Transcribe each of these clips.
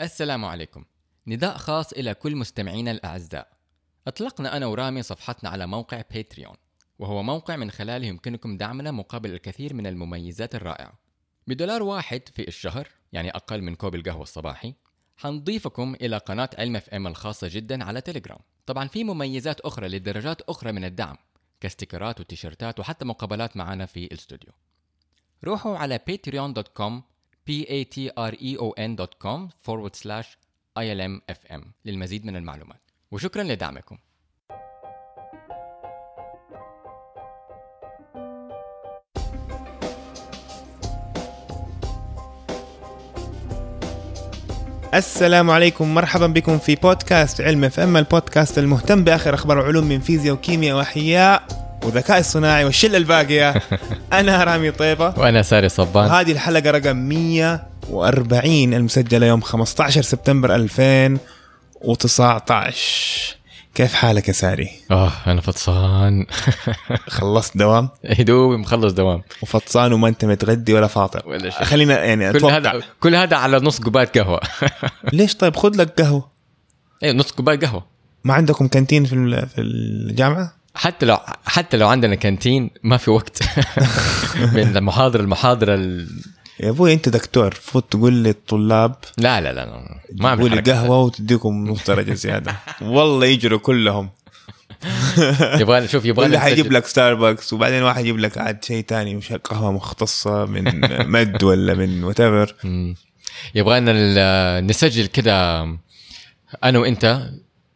السلام عليكم. نداء خاص إلى كل مستمعينا الأعزاء. أطلقنا أنا ورامي صفحتنا على موقع باتريون وهو موقع من خلاله يمكنكم دعمنا مقابل الكثير من المميزات الرائعة. بدولار واحد في الشهر يعني أقل من كوب القهوة الصباحي حنضيفكم إلى قناة علم FM الخاصة جدا على تليجرام. طبعا في مميزات أخرى لدرجات أخرى من الدعم ك stickerات وتيشيرتات وحتى مقابلات معنا في الاستوديو. روحوا على patreon.com p a t r e o n.com forward slash ilmfm للمزيد من المعلومات. وشكرا لدعمكم. السلام عليكم. مرحبا بكم في بودكاست علم اف ام البودكاست المهتم بآخر أخبار العلوم من فيزياء وكيمياء وأحياء. وذكاء اصطناعي والشلة الباقية. أنا رامي طيبة. وأنا ساري صبان. وهذه الحلقة رقم 140 المسجلة يوم 15 سبتمبر 2019 كيف حالك يا ساري؟ آه أنا فطسان. خلصت دوام؟ دوبي مخلص دوام. وفطسان وما أنت متغدي ولا فاطر. ولا شيء. خلينا يعني كل أتوقع هذا كل هذا على نص كوبايه قهوة. ليش طيب؟ خذ لك قهوة. أيوه نص كوبايه قهوة. ما عندكم كانتين في في الجامعة؟ حتى لو حتى لو عندنا canteen ما في وقت. من المحاضرة المحاضره ال... يا أبوي أنت دكتور فوت تقول للطلاب لا لا لا, لا. ما أعمل تقول. قهوة وتديكم نص درجه زيادة. والله يجروا كلهم. يبغى شوف يبغى واللي حيجيب لك ستاربكس وبعدين واحد يجيب لك عاد شيء تاني مش قهوة مختصة من مد ولا من whatever يبغى نسجل كده أنا وأنت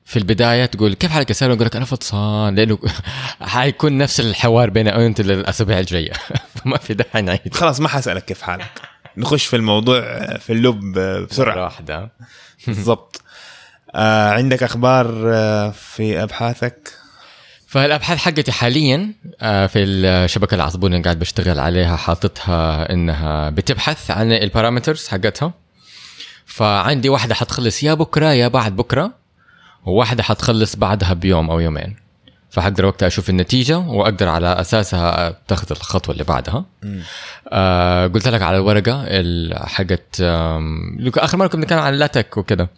في البداية تقول كيف حالك يا سارة؟ أقول لك أنا فطسان لأنه حيكون نفس الحوار بيني أنا وانت الاسابيع الجايه فما في داعي نعيد. خلاص ما حسألك كيف حالك. نخش في الموضوع في اللب بسرعة. واحدة. بالضبط. آه عندك أخبار آه في أبحاثك؟ فالابحاث حقتي حاليا آه، في الشبكة العصبونه اللي قاعد بشتغل عليها حاططها إنها بتبحث عن البارامترز حقتها. فعندي واحدة حتخلص يا بكرة يا بعد بكرة. وواحده حتخلص بعدها بيوم أو يومين. فحقدر وقتها أشوف النتيجة وأقدر على أساسها اتخذ الخطوة اللي بعدها. آه قلت لك على الورقه ال- حقت آخر مرة كنا بنتكلم عن اللاتك وكده.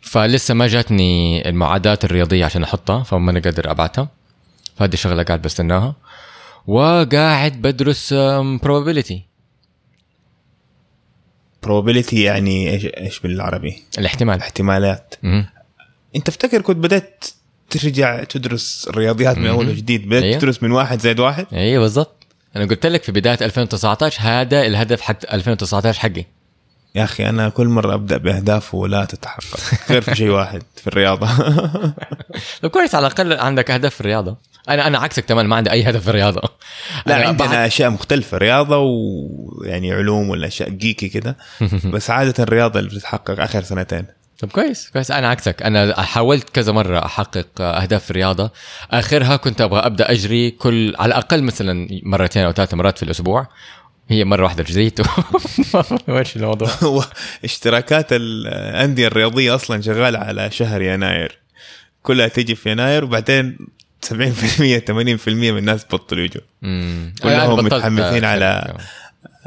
فلسه ما جاتني المعادلات الرياضية عشان أحطها فما أنا قادر أبعتها. فهذه شغلة قاعد بستناها. وقاعد بدرس probability. probability يعني إيش إيش بالعربي؟ الاحتمال. احتمالات مهم. انت افتكر كنت بدأت ترجع تدرس الرياضيات من أول. وجديد بدأت أيوه. تدرس من واحد زائد واحد؟ أيوه بالضبط. أنا قلت لك في بداية 2019 هذا الهدف حق 2019 حقي. يا أخي أنا كل مرة أبدأ باهداف ولا تتحقق غير في شيء واحد في الرياضة. طب كويس على الأقل عندك أهداف في الرياضة. أنا أنا عكسك تماما ما عندي أي هدف في الرياضة. لا أنا عندنا بعد- أشياء مختلفة رياضة ويعني علوم ولا أشياء جيكي كده. بس عادة الرياضة اللي بتتحقق آخر سنتين. طب كويس كويس. أنا عكسك. أنا حاولت كذا مرة أحقق أهداف في الرياضه آخرها كنت أبغى أبدأ أجري كل على الأقل مثلا مرتين أو ثلاث مرات في الأسبوع. هي مرة واحدة جريت وش الموضوع؟ اشتراكات الأندية الرياضية أصلا شغالة على شهر يناير. كلها تيجي في يناير وبعدين 70% 80% من الناس بطلوا يجوا. كلهم متحمسين على-.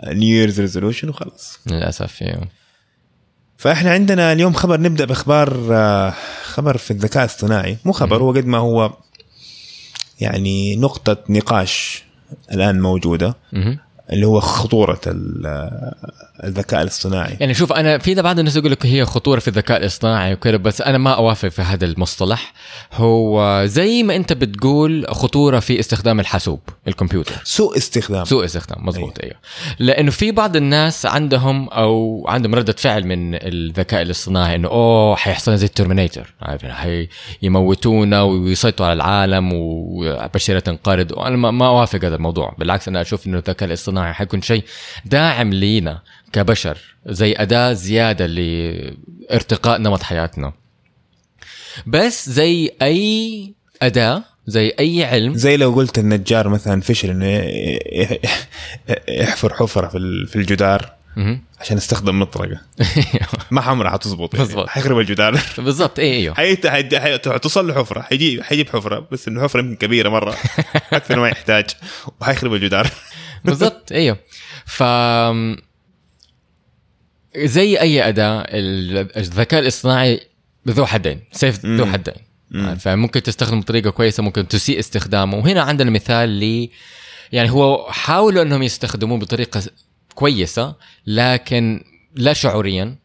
New Year's resolution وخلاص. للأسف أيوه فاحنا عندنا اليوم خبر نبدأ بأخبار آه، خبر في الذكاء الاصطناعي. مو خبر هو قد ما هو يعني نقطة نقاش الآن موجودة. مهم. اللي هو خطورة ال- الذكاء الاصطناعي. يعني شوف أنا في بعض الناس يقول لك هي خطورة في الذكاء الاصطناعي وكذا بس أنا ما أوافق في هذا المصطلح. هو زي ما أنت بتقول خطورة في استخدام الحاسوب الكمبيوتر. سوء استخدام. سوء استخدام مضبوط أيوه لأنه في بعض الناس عندهم أو عندهم ردة فعل من الذكاء الاصطناعي إنه أوه حيحصل زي الترمينيتر عارف يعني حيموتونا ويسيطروا على العالم وبشرة تنقرض. وأنا ما- ما أوافق هذا الموضوع. بالعكس أنا أشوف إنه الذكاء الاصطناعي حيكون شيء داعم لينا كبشر زي أداة زيادة لارتقاء نمط حياتنا بس زي أي أداة زي أي علم زي لو قلت النجار مثلا فشل إنه يحفر حفرة في ال- في الجدار. عشان استخدم مطرقه ما عمرها حتزبط يعني. بالضبط. حيخرب الجدار بالضبط اي أيوه حيت حي- حي- توصل له حفرة حيجي حيجيب حفرة بس انه حفره يمكن كبيرة مرة أكثر ما يحتاج وحيخرب الجدار بالضبط. أيوه. ف زي أي أداة ال- الذكاء الاصطناعي ذو حدين سيف ذو. حدين. مم. فممكن تستخدم بطريقة كويسة ممكن تسيء استخدامه. وهنا عندنا مثال ل يعني هو حاولوا إنهم يستخدموه بطريقة كويسة لكن لا شعوريا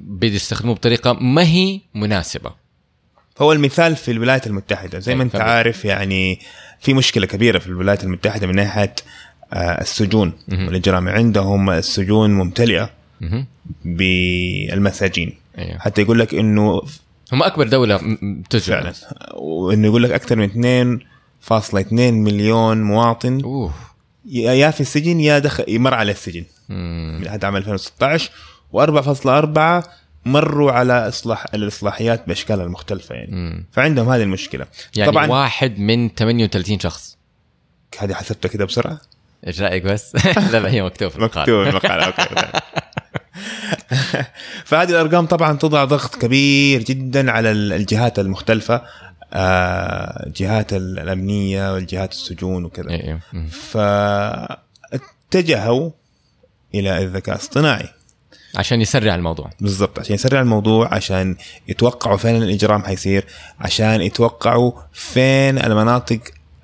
بيستخدموه بطريقة ما هي مناسبة. هو المثال في الولايات المتحدة. زي ما أي، انت. عارف يعني في مشكلة كبيرة في الولايات المتحدة من ناحية آه، السجون. والإجرام عندهم السجون ممتلئة. بالمساجين. أيوه حتى يقول لك إنه هم أكبر دولة تجرم فعلا. وإنه يقول لك أكثر من 2.2 مليون مواطن. أوه. يا في السجن يا دخل يمر على السجن. مم. هذا عام 2016 و4.4 مروا على اصلاح الإصلاحيات بأشكالها المختلفة يعني مم. فعندهم هذه المشكلة يعني طبعا واحد من 38 شخص هذه حسبتها كده بسرعة إيش رأيك بس؟ لا لا هي مكتوب في المقال مكتوب المقالة أوكي طيب. فهذه الأرقام طبعا تضع ضغط كبير جدا على ال- الجهات المختلفة آه، جهات ال- الأمنية والجهات السجون وكذا أيوه مم. فاتجهوا إلى الذكاء الاصطناعي عشان يسرع الموضوع. بالضبط عشان يسرع الموضوع عشان يتوقعوا فين الإجرام حيصير عشان يتوقعوا فين المناطق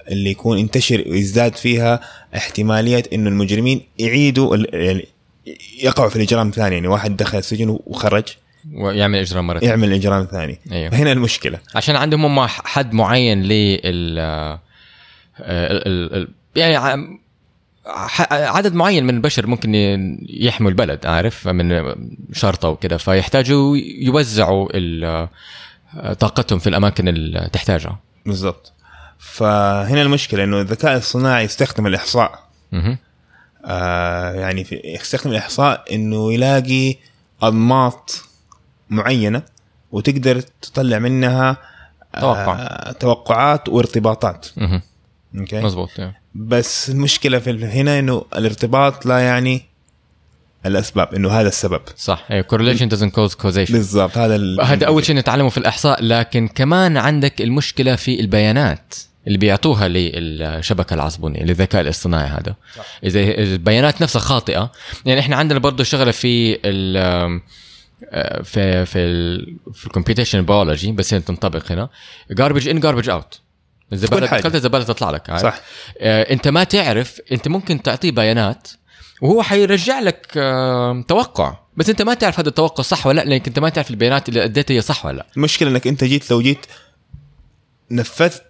اللي يكون ينتشر ويزداد فيها احتمالية إنه المجرمين يعيدوا يعني يقعوا في الإجرام ثاني. يعني واحد دخل السجن وخرج. ويعمل إجرام مرة. يعمل إجرام ثاني. أيوه. هنا المشكلة. عشان عندهم هم حد معين لل ال- يعني عدد معين من البشر ممكن يحموا البلد عارف من شرطة وكده فيحتاجوا يوزعوا طاقتهم في الأماكن اللي تحتاجها بالضبط فهنا المشكلة إنه الذكاء الصناعي يستخدم الإحصاء. آه يعني في يستخدم الإحصاء إنه يلاقي أنماط معينة وتقدر تطلع منها توقع. آه توقعات وارتباطات. okay مزبوط يعني. بس المشكلة في هنا إنه الارتباط لا يعني الأسباب إنه هذا السبب. صح. إيه، correlation doesn't cause causation. بالضبط هذا ال- هذا أول شيء نتعلمه في الإحصاء لكن كمان عندك المشكلة في البيانات اللي بيعطوها للشبكة العصبونية للذكاء الاصطناعي هذا. صح. إذا البيانات نفسها خاطئة يعني إحنا عندنا برضه شغلة في ال آه، في في ال في ال computation biology بس هي تنطبق هنا. garbage in garbage out الزباله. دخلت الزباله تطلع لك عارف؟ صح آه، أنت ما تعرف أنت ممكن تعطيه بيانات وهو حيرجع لك آه، توقع بس أنت ما تعرف هذا التوقع صح ولا لأ لأنك أنت ما تعرف البيانات اللي اديتها هي صح ولا لأ المشكلة إنك أنت جيت لو جيت نفذت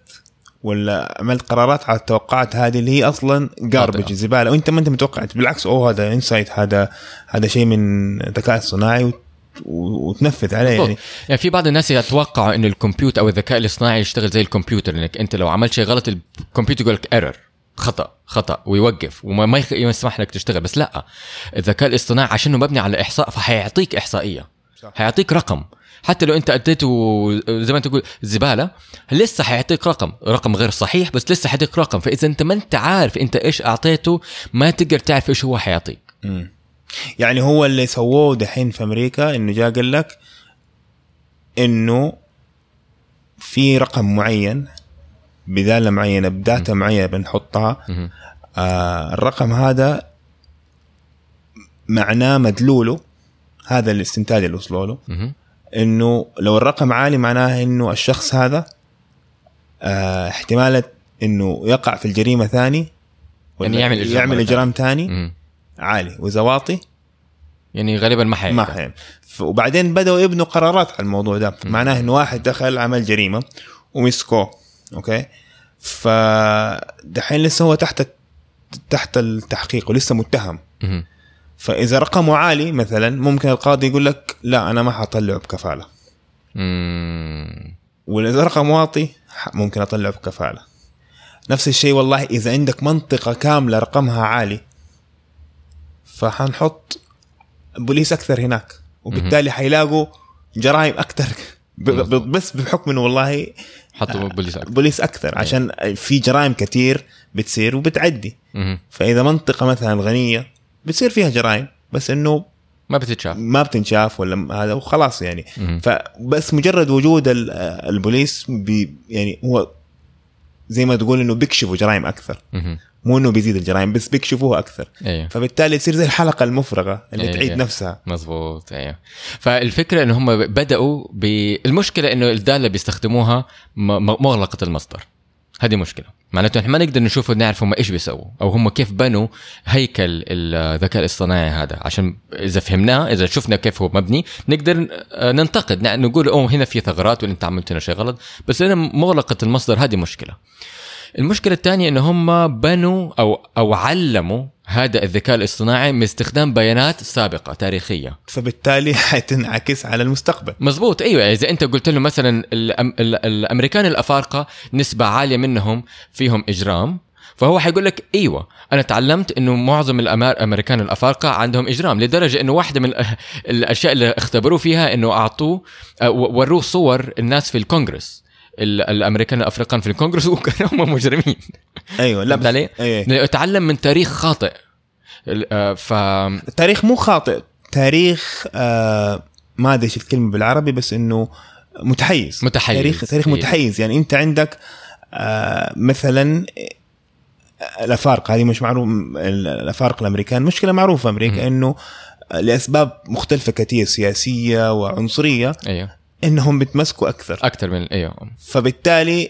ولا عملت قرارات على التوقعات هذه اللي هي أصلا garbage. زبالة وأنت ما أنت متوقع بالعكس أوه هذا insight هذا هذا شيء من الذكاء الصناعي وتنفذ عليه. يعني. يعني في بعض الناس يتوقعوا إنه الكمبيوتر أو الذكاء الاصطناعي يشتغل زي الكمبيوتر إنك أنت لو عملت شيء غلط الكمبيوتر يقول لك ايرور خطأ خطأ ويوقف وما ما يسمح لك تشتغل. بس لا الذكاء الاصطناعي عشانه مبني على إحصاء فحيعطيك إحصائية. صح. حيعطيك رقم. حتى لو أنت أديته زي ما تقول زبالة لسه حيعطيك رقم. رقم غير صحيح بس لسه حيعطيك رقم. فإذا أنت ما أنت عارف أنت إيش أعطيته ما تقدر تعرف إيش هو حيعطيك. يعني هو اللي سووه دحين في أمريكا إنه جاء قال لك إنه في رقم معين بداله معينة بداتا معينة بنحطها. آه الرقم هذا معناه مدلوله هذا الاستنتاج اللي وصلوا له. إنه لو الرقم عالي معناه إنه الشخص هذا آه احتمالة إنه يقع في الجريمة ثاني يعني يعمل إجرام يعمل إجرام ثاني. عالي واذا واطي يعني غالبا ما حيعمل ما حيعمل وبعدين بدأوا يبنوا قرارات على الموضوع ده. معناه إنه واحد دخل عمل جريمة ومسكوه أوكي؟ فدحين لسه هو تحت تحت التحقيق ولسه متهم. مهم. فإذا رقمه عالي مثلا ممكن القاضي يقول لك لا أنا ما حطلعه بكفالة. مم. واذا رقم واطي ممكن أطلعه بكفالة. نفس الشيء والله إذا عندك منطقة كاملة رقمها عالي فحنحط بوليس أكثر هناك وبالتالي حيلاقوا جرائم أكثر. بس بحكم إنه والله حطوا بوليس أكتر. بوليس أكثر عشان في جرائم كثير بتصير وبتعدي. فإذا منطقة مثلا غنية بتصير فيها جرائم بس إنه ما بتتشاف. ما بتنشاف ولا هذا وخلاص يعني. فبس مجرد وجود ال- البوليس بي يعني هو زي ما تقول إنه بيكشفوا جرائم أكثر. مو إنه بيزيد الجرائم بس بيكشفوها أكثر. أيوه. فبالتالي تصير زي الحلقة المفرغة اللي إيه، تعيد. نفسها. مزبوط أيوه. فالفكرة إنه هم بدأوا بالمشكلة إنه الدالة بيستخدموها م- م- مغلقة المصدر. هذه مشكلة. معناته إحنا ما نقدر نشوف ونعرف هم إيش بيسووا أو هم كيف بنوا هيكل الذكاء الاصطناعي هذا. عشان إذا فهمناه إذا شفنا كيف هو مبني نقدر آه، ننتقد. نقول أوه هنا في ثغرات وانت عملت هنا شيء غلط. بس هنا مغلقة المصدر هذه مشكلة. المشكلة الثانية انه هم بنوا أو أو علموا هذا الذكاء الاصطناعي من استخدام بيانات سابقة تاريخية. فبالتالي حتنعكس على المستقبل. مزبوط أيوه. إذا أنت قلت له مثلا الأم... ال- الأمريكان الأفارقة نسبة عالية منهم فيهم إجرام فهو حيقول لك أيوه أنا تعلمت إنه معظم الأمريكان الأفارقة عندهم إجرام لدرجة إنه واحدة من الأشياء اللي اختبروه فيها إنه أعطوه وروه صور الناس في الكونغرس. ال- الأمريكان الأفريقيان في الكونغرس وكانوا هم مجرمين. أيوه لا بس علي؟ أيه. لأنه تعلم من تاريخ خاطئ. آه، ف التاريخ مو خاطئ تاريخ آه ما أدري إيش الكلمة بالعربي بس إنه متحيز. متحيز. تاريخ تاريخ إيه. متحيز. يعني أنت عندك آه مثلا الأفارقة. هذه مش معروف الأفارقة الأمريكان. مشكلة معروفة أمريكا إنه لأسباب مختلفة كثير سياسية وعنصرية. أيوه. إنهم بيتمسكوا أكثر. أكثر من إيوه. فبالتالي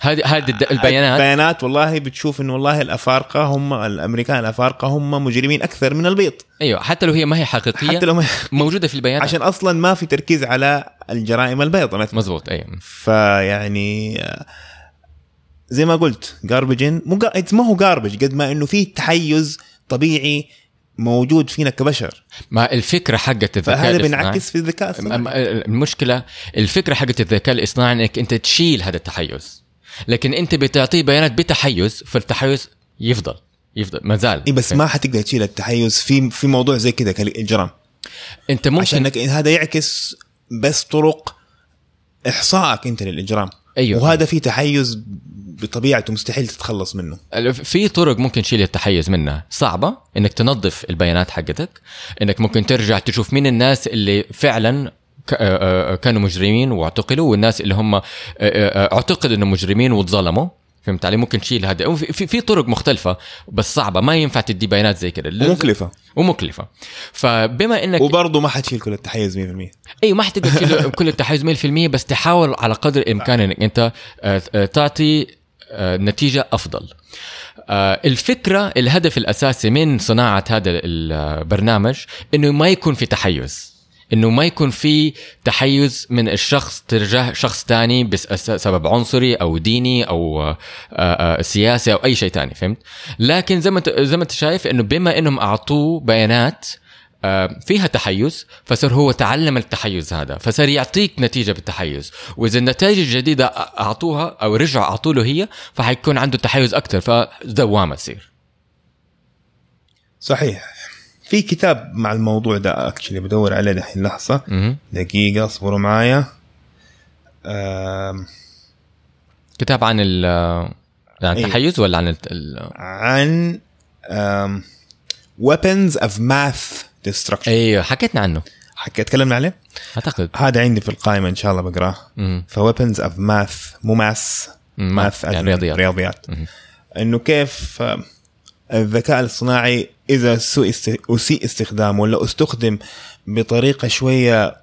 هذه هذه الد- البيانات. البيانات والله بتشوف إنه والله الأفارقة هم الأمريكان الأفارقة هم مجرمين أكثر من البيض. إيوه حتى لو هي ما هي حقيقية حتى لو ما موجودة في البيانات. عشان أصلا ما في تركيز على الجرائم البيضاء مثلا. مزبوط إيوه. فيعني آه، زي ما قلت جاربجين مو ما هو جاربج قد ما إنه في تحيز طبيعي موجود فينا كبشر. ما الفكرة حقت الذكاء فهذا الاصطناعي بينعكس في الذكاء الصناعي أم- المشكلة الفكرة حقت الذكاء الاصطناعي إنك أنت تشيل هذا التحيز. لكن أنت بتعطيه بيانات بتحيز فالتحيز يفضل يفضل ما زال. إيه بس ما حتقدر تشيل التحيز في في موضوع زي كذا كالإجرام أنت ممكن عشان إنك- هذا يعكس بس طرق إحصائك أنت للإجرام. أيوة. وهذا في تحيز بطبيعته مستحيل تتخلص منه. في طرق ممكن تشيل التحيز منها. صعبة إنك تنظف البيانات حقتك إنك ممكن ترجع تشوف مين الناس اللي فعلا آه، آه، كانوا مجرمين واعتقلوا والناس اللي هم آه، اعتقد إنهم مجرمين واتظلموا. فهمت علي؟ ممكن تشيل هذا. في- في طرق مختلفة بس صعبة. ما ينفع تدي بيانات زي كده. ومكلفة. ومكلفة. فبما انك وبرضه ما حتشيل كل التحيز 100% اي ما حتقدر تشيل كل التحيز 100% بس تحاول على قدر الإمكان إنك أنت تعطي نتيجة أفضل. آه، الفكرة الهدف الأساسي من صناعة هذا البرنامج إنه ما يكون في تحيز إنه ما يكون في تحيز من الشخص تجاه شخص تاني بسبب عنصري أو ديني أو آه، آه، سياسي أو أي شيء تاني فهمت لكن زي ما زي ما أنت شايف إنه بما إنهم أعطوه بيانات آه، فيها تحيز فصار هو تعلم التحيز هذا فصار يعطيك نتيجة بالتحيز. وإذا النتائج الجديدة أعطوها أو رجعوا اعطوا له هي فحيكون عنده تحيز أكثر فدوامة تصير. صحيح. في كتاب مع الموضوع ده اكشلي بدور عليه دحين لحظة. مهم. دقيقة اصبروا معايا. آم، كتاب عن ال عن أيوه. التحيز ولا عن ال- عن weapons of math. Destruction أيوه حكيتنا عنه حكي تكلمنا عليه أعتقد هذا عندي في القائمة إن شاء الله بقرأه. ف weapons of math مو math math يعني رياضيات. رياضيات. إنه كيف الذكاء الاصطناعي إذا سوء. أسيء استخدامه ولا أستخدم بطريقة شوية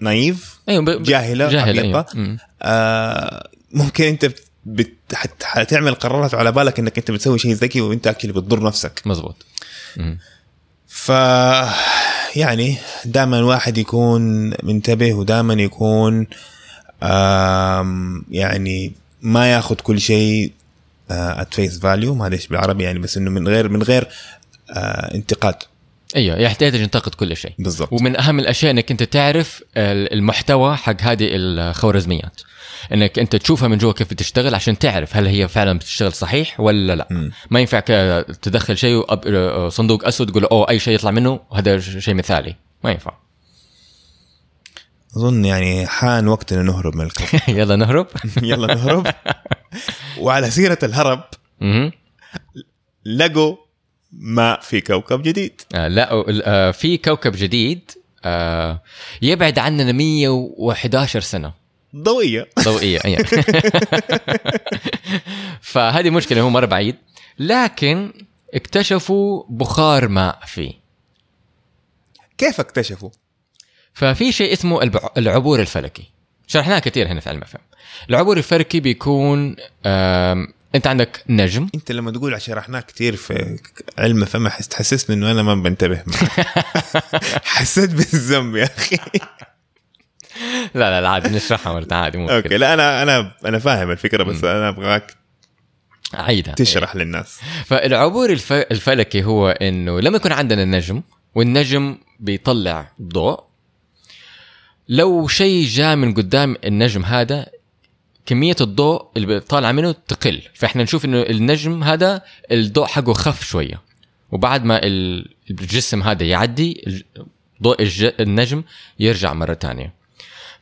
naive أيوه ب- جاهلة جاهل عبيطة. أيوه مم. آه ممكن أنت بت... بت... حت... حتعمل قرارات على بالك إنك أنت بتسوي شيء ذكي وأنت actually بتضر نفسك مزبوط مم. ف يعني دائما الواحد يكون منتبه ودائما يكون آم، يعني ما ياخذ كل شيء at face value ما أدري إيش بالعربي يعني بس إنه من غير من غير آه انتقاد. أيوه يحتاج ينتقد كل شيء. بالضبط. ومن أهم الأشياء إنك أنت تعرف ال- المحتوى حق هذه الخوارزميات. إنك أنت تشوفها من جوا كيف بتشتغل عشان تعرف هل هي فعلا بتشتغل صحيح ولا لا. مم. ما ينفع تدخل شيء وأب- صندوق أسود تقول أوه أي شيء يطلع منه هذا شيء مثالي. ما ينفع. أظن يعني حان وقتنا نهرب من الكوكب يلا نهرب. يلا نهرب. وعلى سيرة الهرب. لقوا ماء في كوكب جديد. آه لا آه في كوكب جديد آه يبعد عننا 111 سنة. ضوئية. ضوئية أيه. فهذه مشكلة هو مره بعيد. لكن اكتشفوا بخار ماء فيه. كيف اكتشفوا؟ ففي شيء اسمه العبور الفلكي. شرحناه كثير هنا في علم الفهم العبور الفلكي بيكون أنت عندك نجم. أنت لما تقول شرحناه كثير في علم فما حس تحسسني إنه أنا ما بنتبه. حسيت بالذنب يا أخي. لا لا لا عادي نشرحها مرة عادي مو أوكي. لا أنا أنا أنا فاهم الفكرة بس أنا أبغاك عيدها. تشرح للناس. فالعبور الف... الفلكي هو إنه لما يكون عندنا نجم والنجم بيطلع ضوء لو شيء جاء من قدام النجم هذا كمية الضوء اللي طالعة منه تقل. فإحنا نشوف إنه النجم هذا الضوء حقه خف شوية وبعد ما ال- الجسم هذا يعدي ضوء الج... النجم يرجع مرة تانية.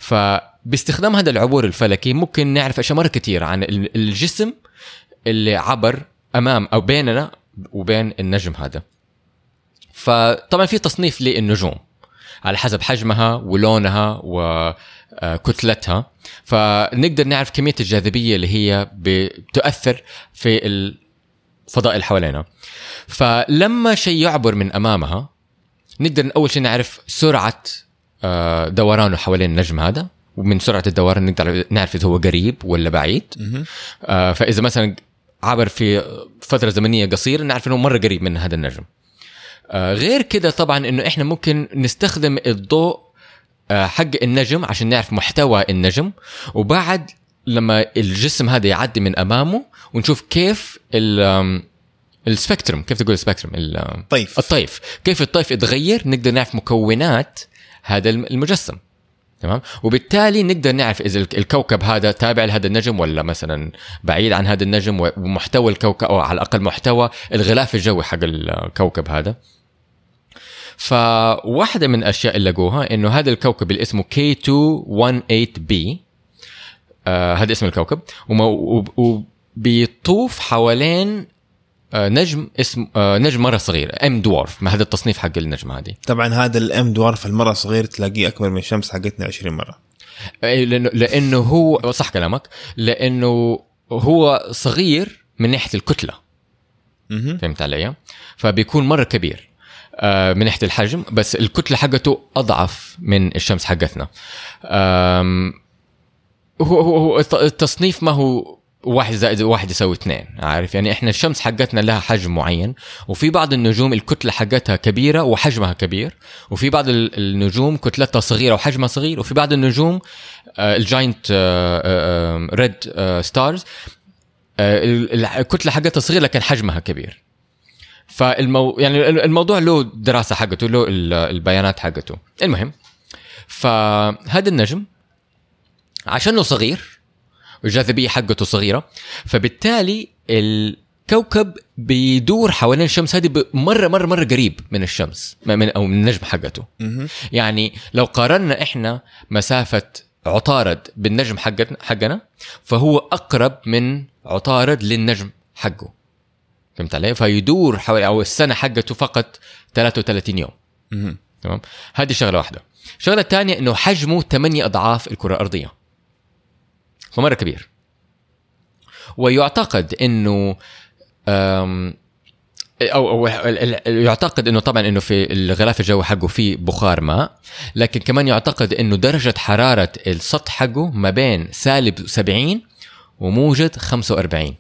فباستخدام هذا العبور الفلكي ممكن نعرف أشياء مرة كثير عن ال- الجسم اللي عبر أمام أو بيننا وبين النجم هذا. فطبعا في تصنيف للنجوم على حسب حجمها ولونها وكتلتها. فنقدر نعرف كمية الجاذبية اللي هي بتؤثر في الفضاء اللي حوالينا. فلما شيء يعبر من أمامها نقدر أول شيء نعرف سرعة دورانه حوالين النجم هذا ومن سرعة الدوران نقدر نعرف إذا هو قريب ولا بعيد. آه، فإذا مثلا عبر في فترة زمنية قصيرة نعرف إنه مرة قريب من هذا النجم. آه، غير كده طبعا إنه إحنا ممكن نستخدم الضوء آه، حق النجم عشان نعرف محتوى النجم وبعد لما الجسم هذا يعدي من أمامه ونشوف كيف السبكترم كيف تقول السبكترم ال- طيف. الطيف. كيف الطيف يتغير نقدر نعرف مكونات هذا الم- المجسم. تمام؟ وبالتالي نقدر نعرف إذا الك- الكوكب هذا تابع لهذا النجم ولا مثلا بعيد عن هذا النجم ومحتوى الكوكب أو على الأقل محتوى الغلاف الجوي حق الكوكب هذا. فواحدة من الأشياء اللي لقوها إنه هذا الكوكب اللي اسمه K218b آه هذا اسم الكوكب وبيطوف حوالين نجم اسم آه نجم مرة صغير ام دورف ما هذا التصنيف حق النجم هذه؟ طبعا هذا الام دوارف المرة صغير تلاقيه أكبر من الشمس حقتنا 20 مرة. إيه، لأنه لأنه هو صح كلامك لأنه هو صغير من ناحية الكتلة. فهمت علي؟ فبيكون مرة كبير آه، من ناحية الحجم بس الكتلة حقته أضعف من الشمس حقتنا. هو هو هو الت- التصنيف ما هو واحد زائد واحد يساوي اثنين عارف؟ يعني إحنا الشمس حقتنا لها حجم معين وفي بعض النجوم الكتلة حقتها كبيرة وحجمها كبير وفي بعض ال- النجوم كتلتها صغيرة وحجمها صغير وفي بعض النجوم ال giant red stars الكتلة حقتها صغيرة لكن حجمها كبير. فالمو يعني الموضوع له دراسة حقته له ال- البيانات حقته. المهم فهذا النجم عشانه صغير والجاذبيه حقته صغيرة. فبالتالي الكوكب بيدور حوالين الشمس هذه مره مرة مرة قريب من الشمس من أو من النجم حقته. يعني لو قارنا إحنا مسافة عطارد بالنجم حقنا حقنا فهو أقرب من عطارد للنجم حقه. فهمت علي؟ فيدور حوالي أو السنة حقته فقط 33 يوم. تمام؟ هذه شغلة واحدة. الشغله الثانية إنه حجمه 8 أضعاف الكرة الأرضية. فمره كبير. ويعتقد إنه أو أو يعتقد إنه طبعا إنه في الغلاف الجوي حقه في بخار ماء لكن كمان يعتقد إنه درجة حرارة السطح حقه ما بين سالب 70 وموجة 45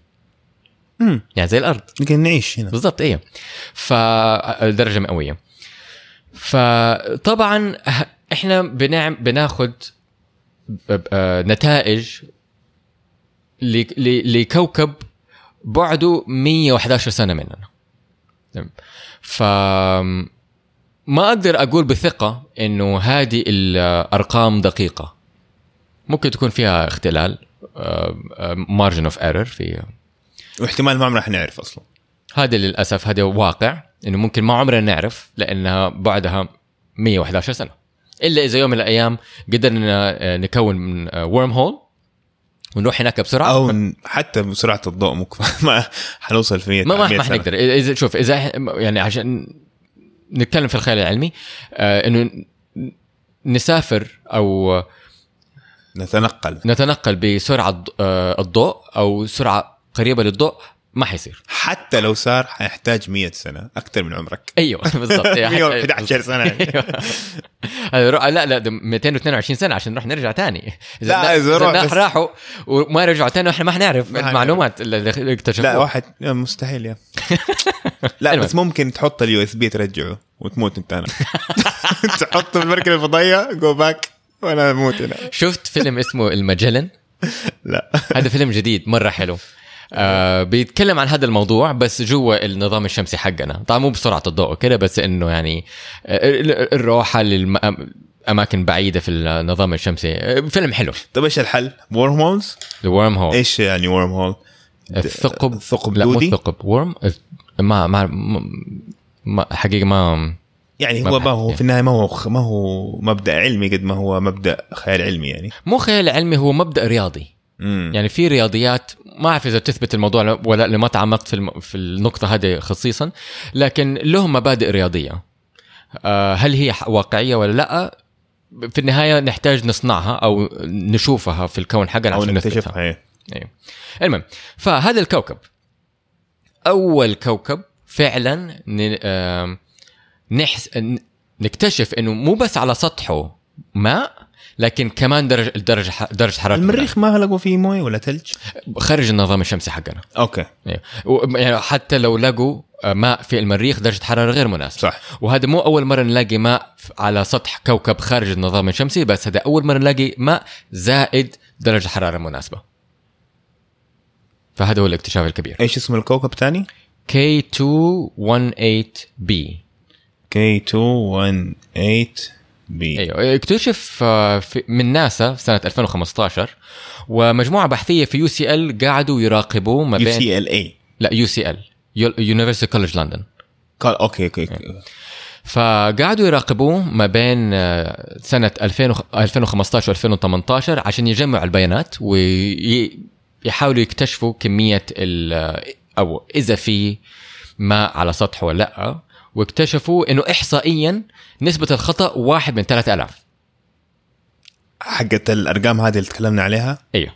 مم. يعني زي الأرض. نقدر نعيش هنا. بالضبط إيه. فدرجه مئوية. فطبعا إحنا بنعم بناخد آه، نتائج لكوكب بعده 111 سنة مننا. ف ما أقدر أقول بثقة إنه هذه الأرقام دقيقة. ممكن تكون فيها اختلال margin of error في واحتمال ما راح نعرف أصلا. هذا للأسف هذا واقع إنه ممكن ما عمرنا نعرف لأنها بعدها 111 سنة. إلا إذا يوم من الأيام قدرنا آه، نكون ورم هول ونروح هناك بسرعة؟ أو حتى بسرعة الضوء ممكن ما حنوصل في 100 ما ما, 100 ما سنة. حنقدر اذا شوف إذا يعني عشان نتكلم في الخيال العلمي آه إنه نسافر أو نتنقل. نتنقل بسرعة آه، الضوء أو سرعة قريبة للضوء ما حيصير. حتى لو صار حيحتاج 100 سنة أكثر من عمرك. أيوه بالضبط. 111 سنة. أيوة. هذا رو- لا لا ده 222 سنة عشان نروح نرجع تاني. لا، إذا اذا الناس بس- راحوا وما رجعوا تاني وإحنا ما حنعرف ما حنعرف. المعلومات اللي اكتشفوها. لا واحد مستحيل يا. لا. بس ممكن تحط ال USB ترجعه وتموت أنت أنا. تحطه في المركبة الفضائية go back وأنا أموت هنا. شفت فيلم اسمه المجلن؟ لا. هذا فيلم جديد مرة حلو. آه بيتكلم عن هذا الموضوع بس جوا النظام الشمسي حقنا طبعا مو بسرعة الضوء وكده بس إنه يعني آه، ال- الروحة للاماكن بعيدة في النظام الشمسي آه، فيلم حلو طيب إيش الحل؟ ورم هولز؟ ورم هول إيش يعني ورم هول؟ الثقب ثقب لا مو؟ الثقب ورم ما ما ما حقيقة ما يعني هو ما هو يعني. في النهاية ما هو ما هو مبدأ علمي قد ما هو مبدأ خيال علمي يعني مو خيال علمي هو مبدأ رياضي امم يعني في رياضيات ما أعرف إذا تثبت الموضوع ولا لما تعمقت في الم... في النقطة هذه خصيصا. لكن لهم مبادئ رياضية. آه هل هي واقعية ولا لا؟ في النهاية نحتاج نصنعها أو نشوفها في الكون حقنا عشان نكتشفها. أيوه المهم فهذا الكوكب. أول كوكب فعلا نحس نكتشف إنه مو بس على سطحه ماء لكن كمان درجه درجه درجه حرارة المريخ. ما لقوا فيه موية ولا ثلج؟ خارج النظام الشمسي حقنا. أوكي. و- يعني حتى لو لقوا ماء في المريخ درجة حرارة غير مناسبة. صح. وهذا مو أول مرة نلاقي ماء على سطح كوكب خارج النظام الشمسي بس هذا أول مرة نلاقي ماء زائد درجة حرارة مناسبة. فهذا هو الاكتشاف الكبير. إيش اسم الكوكب ثاني؟ K218b K218 أيوه. اكتشف آه، من ناسا في سنة 2015 ومجموعة بحثية في UCL قعدوا يراقبوا ما بين UCLA لا UCL. University College London okay okay فقعدوا يراقبوه ما بين آه، سنة 2000 وخ- 2015 و2018 عشان يجمعوا البيانات ويحاولوا يكتشفوا كمية ال- أو إذا في ماء على سطحه ولا لأ. واكتشفوا إنه إحصائيا نسبة الخطأ واحد من 3000 حقت الأرقام هذه اللي تكلمنا عليها؟ أيوه.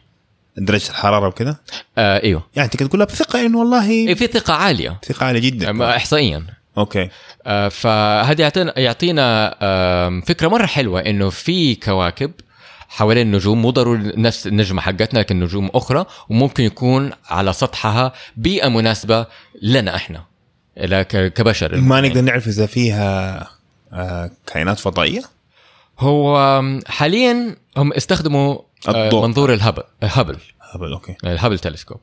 درجة الحرارة وكذا؟ آه أيوه. يعني كده تقولها بثقة انه والله إيه، في ثقة عالية. ثقة عالية جدا. آه، إحصائيا. أوكي. آه، فهذا يعطينا يعطينا آم، فكرة مرة حلوة إنه في كواكب حوالين النجوم مو ضروري نفس النجمة حقتنا لكن نجوم أخرى وممكن يكون على سطحها بيئة مناسبة لنا إحنا. كبشر. ما نقدر نعرف إذا فيها آه كائنات فضائية؟ هو حاليا هم استخدموا آه، الضوء. منظور ال Hubble. Hubble Hubble okay. ال Hubble telescope.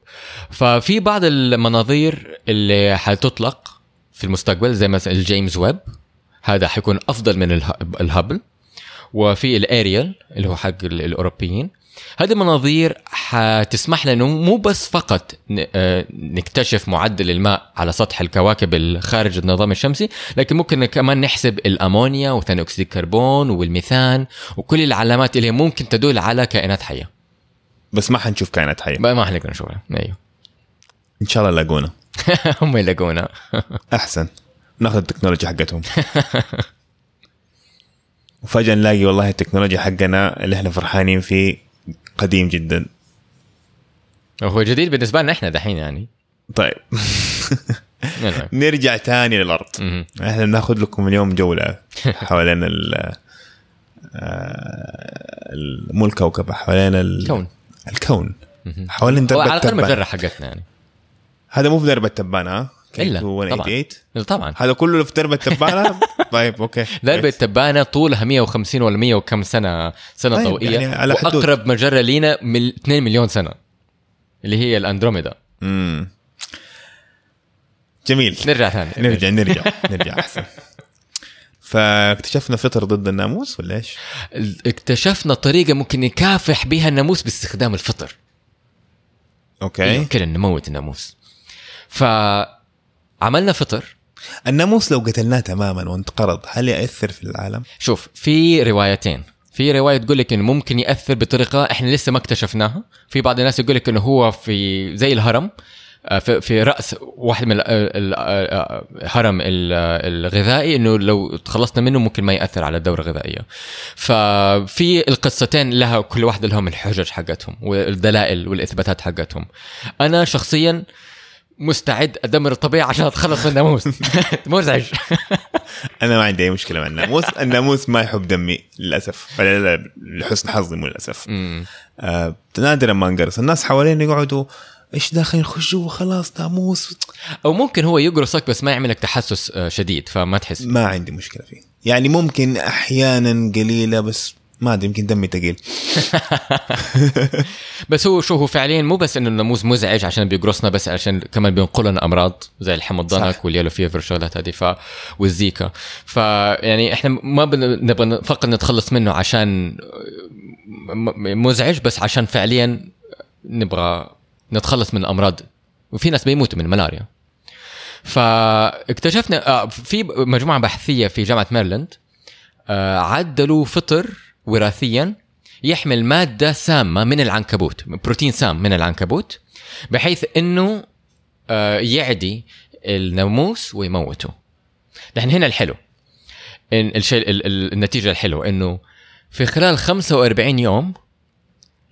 ففي بعض المناظير اللي حتطلق في المستقبل زي مثلا ال James Webb هذا حيكون أفضل من اله- ال Hubble. وفي ال ARIEL اللي هو حق ال- الأوروبيين هذه المناظير حتسمح لنا مو بس فقط آه، نكتشف معدل الماء على سطح الكواكب الخارج النظام الشمسي لكن ممكن كمان نحسب الأمونيا وثاني أكسيد الكربون والميثان وكل العلامات اللي هي ممكن تدل على كائنات حية. بس ما حنشوف كائنات حية. بقى ما حنقدر نشوفها. أيوه. إن شاء الله يلاقونا. هم يلاقونا. أحسن. ناخذ التكنولوجيا حقتهم. وفجأة نلاقي والله التكنولوجيا حقنا اللي إحنا فرحانين فيه قديم جدا. هو جديد بالنسبة لنا إحنا دحين يعني. طيب. المهم. نرجع تاني للأرض. إحنا بناخذ لكم اليوم جولة حوالين ال آه، مو الكوكب حوالين ال- كون الكون. مهم. حوالين درب على الأقل المجره حقتنا يعني. هذا مو في درب التبان ها؟ إلا، K218. طبعاً. طبعا. هذا كله في درب التبانه طيب أوكي. درب التبانه طولها 150 ولا 100 وكم سنة سنة طيب، ضوئيه يعني على حدود. وأقرب مجرة لينا من 2 مليون سنة اللي هي الأندروميدا. امم جميل. نرجع ثاني. نرجع نرجع نرجع أحسن. فاكتشفنا فطر ضد الناموس ولا إيش؟ اكتشفنا طريقة ممكن نكافح بها الناموس باستخدام الفطر. أوكي. كده نموت الناموس. فعملنا فطر. الناموس لو قتلناه تماما وانقرض هل يأثر في العالم؟ شوف في روايتين. في رواية تقول لك إنه ممكن يأثر بطريقة إحنا لسه ما اكتشفناها. في بعض الناس يقول لك إنه هو في زي الهرم آه، في في رأس واحد من ال- ال- ال- الهرم ال- الغذائي إنه لو تخلصنا منه ممكن ما يأثر على الدورة الغذائية. ففي القصتين لها كل واحدة لهم الحجج حقتهم والدلائل والإثباتات حقتهم. أنا شخصيا مستعد أدمر الطبيعة عشان أتخلص من الناموس مزعج أنا ما عندي أي مشكلة مع الناموس. الناموس ما يحب دمي للأسف. لحسن حظي مو للأسف. آه نادرا ما انقرص الناس حوالين يقعدوا إيش داخل نخش جوا خلاص ناموس. أو ممكن هو يقرصك بس ما يعملك تحسس آه، شديد فما تحس. ما عندي مشكلة فيه. يعني ممكن أحيانا قليلة بس ما ادري يمكن دمي ثقيل بس هو شو هو فعليا مو بس إنه الناموس مزعج عشان بيقرصنا بس عشان كمان بينقل لنا أمراض زي صح. وال yellow fever والشغلات هذه ف والزيكا. فيعني إحنا ما نبغى فقط نتخلص منه عشان مزعج بس عشان فعليا نبغى نتخلص من الامراض وفي ناس بيموتوا من الملاريا فاكتشفنا آه، في مجموعة بحثية في جامعة ميرلاند آه، عدلوا فطر وراثيا يحمل مادة سامة من العنكبوت بروتين سام من العنكبوت بحيث إنه آه، يعدي الناموس ويموته. نحن هنا الحلو. الشيء ال- ال- النتيجة الحلوة إنه في خلال 45 يوم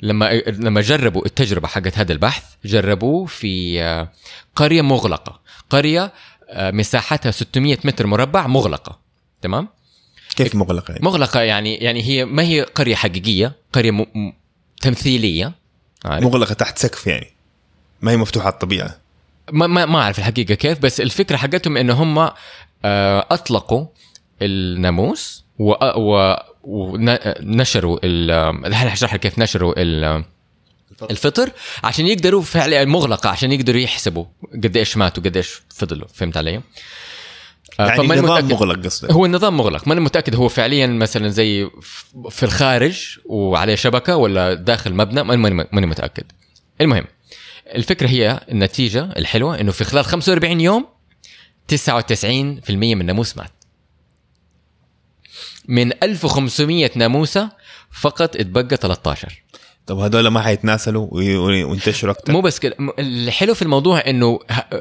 لما لما جربوا التجربة حقت هذا البحث جربوه في آه، قرية مغلقة. قرية آه، مساحتها 600 متر مربع مغلقة. تمام؟ كيف مغلقة يعني؟ مغلقة يعني يعني هي ما هي قرية حقيقية قرية م... م... تمثيلية عارف؟ مغلقة تحت سقف يعني ما هي مفتوحة على الطبيعة ما ما ما أعرف الحقيقة كيف بس الفكرة حقتهم انه هم آه، أطلقوا الناموس و... و... ونشروا ال... الحين حشرح لك كيف نشروا ال... الفطر عشان يقدروا فعلا مغلقة عشان يقدروا يحسبوا قد إيش ماتوا قد إيش فضلوا فهمت علي؟ آه، يعني فماني النظام متأكد- مغلق قصدك. هو النظام مغلق. ماني متأكد هو فعليا مثلا زي في الخارج وعليه شبكة ولا داخل مبنى. ماني متأكد. المهم الفكرة هي النتيجة الحلوة إنه في خلال 45 يوم 99% من الناموس مات. من 1500 ناموسة فقط اتبقى 13 طب هذول ما حيتناسلوا وي- وي- وينتشروا أكثر مو بس كده. الحلو في الموضوع إنه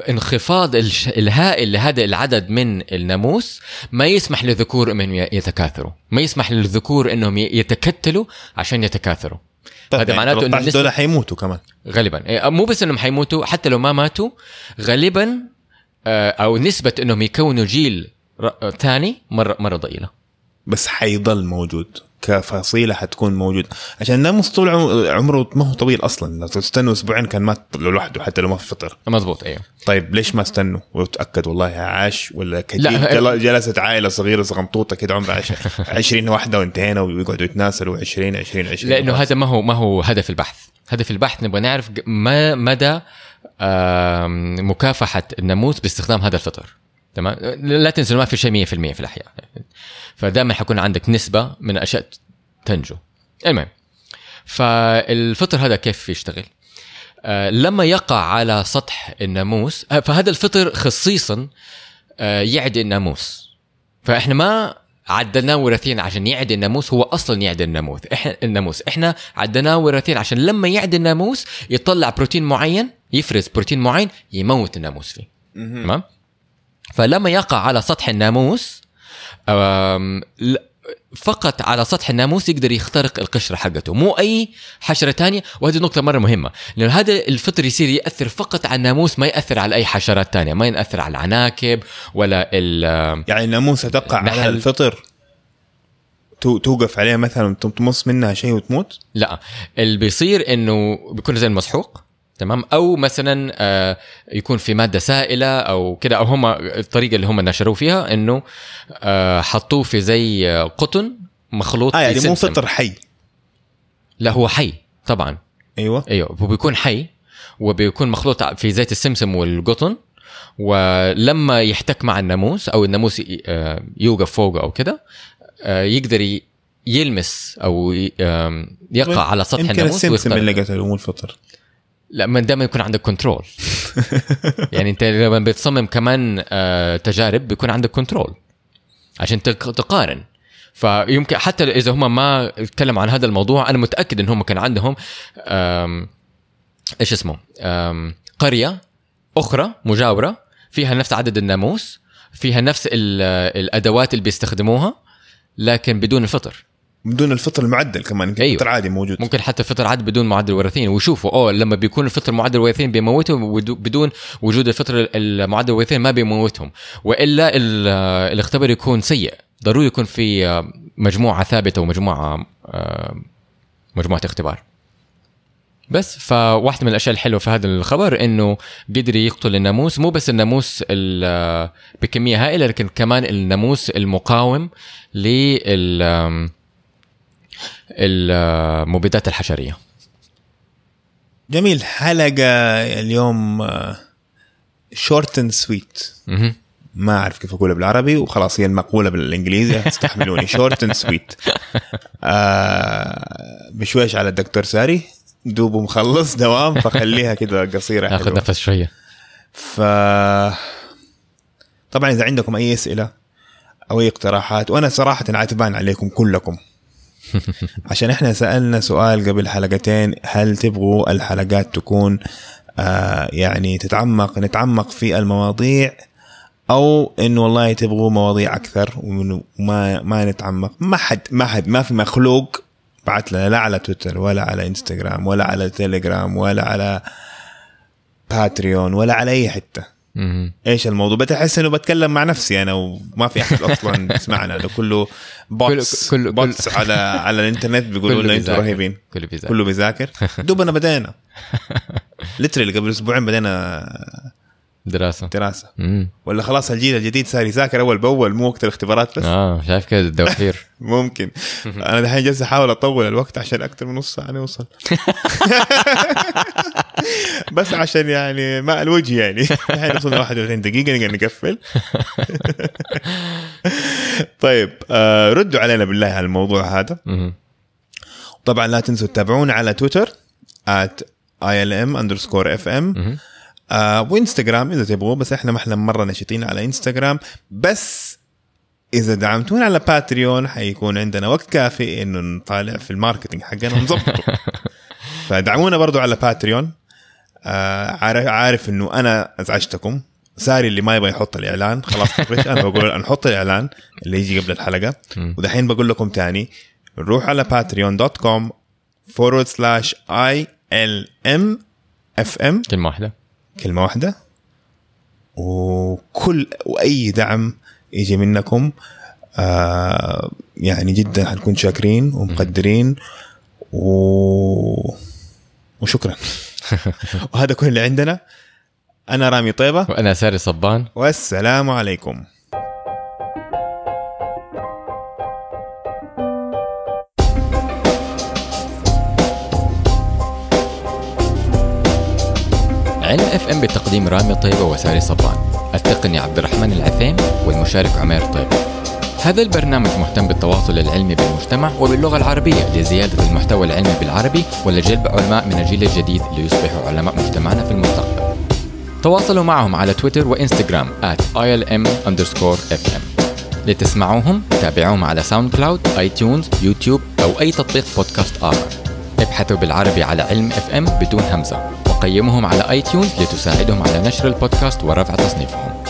انخفاض الهائل لهذا العدد من الناموس ما يسمح للذكور إنهم يتكاثروا. ما يسمح للذكور إنهم يتكتلوا عشان يتكاثروا. طيب هذا يعني معناته إنه 13 دول حيموتوا كمان. غالبا. إيه، مو بس إنهم حيموتوا حتى لو ما ماتوا غالبا آه، أو نسبة إنهم يكونوا جيل ثاني مره مرة ضئيلة. بس حيضل موجود. كفصيلة حتكون موجود. عشان الناموس طول عم- عمره ما هو طويل أصلا. لو تستنوا أسبوعين كان مات لوحده حتى لو ما في فطر. مضبوط أيوه. طيب ليش ما استنوا؟ وتأكد والله عاش ولا جل- جلست عائلة صغيرة صغنطوطة كده عمرها عش- 20 واحدة وانتهينا ويقعدوا يتناسلوا 20 20 20 لأنه هذا ما هو ما هو هدف البحث. هدف البحث نبغى نعرف ما مدى مكافحة الناموس باستخدام هذا الفطر. تمام؟ لا تنسوا ما في شيء 100% في الأحياء. فدائما حيكون عندك نسبة من الاشياء تنجو. المهم فالفطر هذا كيف يشتغل؟ آه، لما يقع على سطح الناموس آه، فهذا الفطر خصيصا آه، يعدي الناموس. فإحنا ما عدلناه وراثيا عشان يعدي الناموس هو أصلا يعدي الناموس. إحنا الناموس. إحنا عدلناه وراثيا عشان لما يعدي الناموس يطلع بروتين معين يفرز بروتين معين يموت الناموس فيه. تمام؟ فلما يقع على سطح الناموس فقط على سطح الناموس يقدر يخترق القشرة حقته مو أي حشرة تانية وهذه نقطة مرة مهمة لأنه هذا الفطر يصير يأثر فقط على الناموس ما يأثر على أي حشرات تانية ما يأثر على العناكب ولا ال يعني الناموسه تقع على. الفطر تو- توقف عليها مثلا تمص منها شيء وتموت لا اللي بيصير إنه بيكون زي المسحوق تمام؟ أو مثلا آه، يكون في مادة سائلة أو كده أو هم الطريقة اللي هم نشروه فيها إنه آه، حطوه في زي آه، قطن مخلوط آه يعني مو. فطر حي. لا هو حي طبعا. أيوه. أيوه هو بيكون حي وبيكون مخلوط في زيت السمسم والقطن ولما يحتك مع الناموس أو الناموس آه، يوقف فوقه أو كده آه، يقدر يلمس أو يقع على سطح يمكن الناموس السمسم ويخترق. اللي قتله مو الفطر لا ما دائما يكون عندك control يعني انت لما بتصمم كمان آه، تجارب بيكون عندك control عشان تق- تقارن. فيمكن حتى إذا هم ما اتكلموا عن هذا الموضوع أنا متأكد إن هم كان عندهم إيش اسمه؟ قرية أخرى مجاورة فيها نفس عدد الناموس فيها نفس ال- الأدوات اللي بيستخدموها لكن بدون الفطر. بدون الفطر المعدل كمان أيوة. الفطر عادي موجود. ممكن حتى الفطر عاد بدون معدل وراثين ويشوفوا أوه لما بيكون الفطر معدل الوراثين بيموتوا ودو- بدون وجود الفطر المعدل الوراثين ما بيموتهم. وإلا ال- الاختبار يكون سيء. ضروري يكون في مجموعة ثابتة ومجموعة آه، مجموعة اختبار. بس فواحدة من الأشياء الحلوة في هذا الخبر إنه قدر يقتل الناموس. مو بس الناموس ال- بكمية هائلة لكن كمان الناموس المقاوم لل المبيدات الحشرية. جميل. حلقة اليوم short and sweet. ما أعرف كيف أقولها بالعربي وخلاص هي المقولة بالإنجليزي استحملوني short and sweet بشويش على الدكتور ساري. دوبه مخلص دوام فخليها كده قصيرة حلوة. نفس شوية. ف طبعا إذا عندكم أي أسئلة أو أي اقتراحات وأنا صراحة عاتبان عليكم كلكم. عشان إحنا سألنا سؤال قبل حلقتين هل تبغوا الحلقات تكون آه يعني تتعمق نتعمق في المواضيع أو انه والله تبغوا مواضيع أكثر وما ما نتعمق ما حد ما حد ما في مخلوق بعت لنا لا على تويتر ولا على إنستغرام ولا على تيليجرام ولا على Patreon ولا على أي حتة. إيش الموضوع؟ بتحس إنه بتكلم مع نفسي أنا وما في أحد أصلا يسمعنا. ده كله bots كله- bots على على الإنترنت بيقولوا لنا أنتم. رهيبين. كله بيذاكر. كله بيذاكر. دوبنا بدينا. literally قبل أسبوعين بدينا دراسة. دراسة. مم. ولا خلاص الجيل الجديد صار يذاكر أول بأول مو وقت الاختبارات بس؟ آه شايف كده الدوافير ممكن. أنا دحين جالس أحاول أطول الوقت عشان أكثر من نص ساعة نوصل بس عشان يعني ماء الوجه يعني. الحين وصلنا 31 دقيقة نقدر نقفل. طيب آه ردوا علينا بالله على الموضوع هذا. طبعا لا تنسوا تتابعونا على تويتر at ilm underscore fm. آه وإنستغرام إذا تبغوا بس إحنا ما إحنا مرة نشيطين على إنستغرام. بس إذا دعمتونا على Patreon حيكون عندنا وقت كافي إنه نطالع في ال marketing حقنا ونظبطه. فدعمونا برضو على باتريون آه عارف عارف إنه أنا أزعجتكم. ساري اللي ما يبغى يحط الإعلان. خلاص أنا بقول نحط الإعلان اللي يجي قبل الحلقة. ودحين بقول لكم تاني نروح على patreon.com forward slash ilm fm كلمة واحدة. كلمة واحدة. وكل وأي دعم يجي منكم آه يعني جدا حنكون شاكرين ومقدرين و... وشكرا. وهذا كل اللي عندنا. أنا رامي طيبة. وأنا ساري صبان. والسلام عليكم. علم اف ام بتقديم رامي طيبة وساري صبان. التقني عبد الرحمن العثيم والمشارك عمير طيبة. هذا البرنامج مهتم بالتواصل العلمي بالمجتمع وباللغة العربية لزيادة المحتوى العلمي بالعربي ولجلب علماء من الجيل الجديد ليصبحوا علماء مجتمعنا في المستقبل تواصلوا معهم على تويتر وإنستغرام at ilm fm لتسمعوهم تابعوهم على SoundCloud iTunes يوتيوب أو أي تطبيق بودكاست آخر. ابحثوا بالعربي على علم اف ام بدون همزة. وقيموهم على iTunes لتساعدهم على نشر البودكاست ورفع تصنيفهم.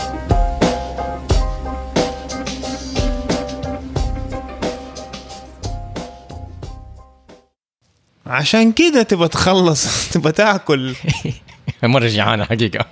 عشان كده تبغى تخلص تبغى تاكل. مره جيعانه حقيقة.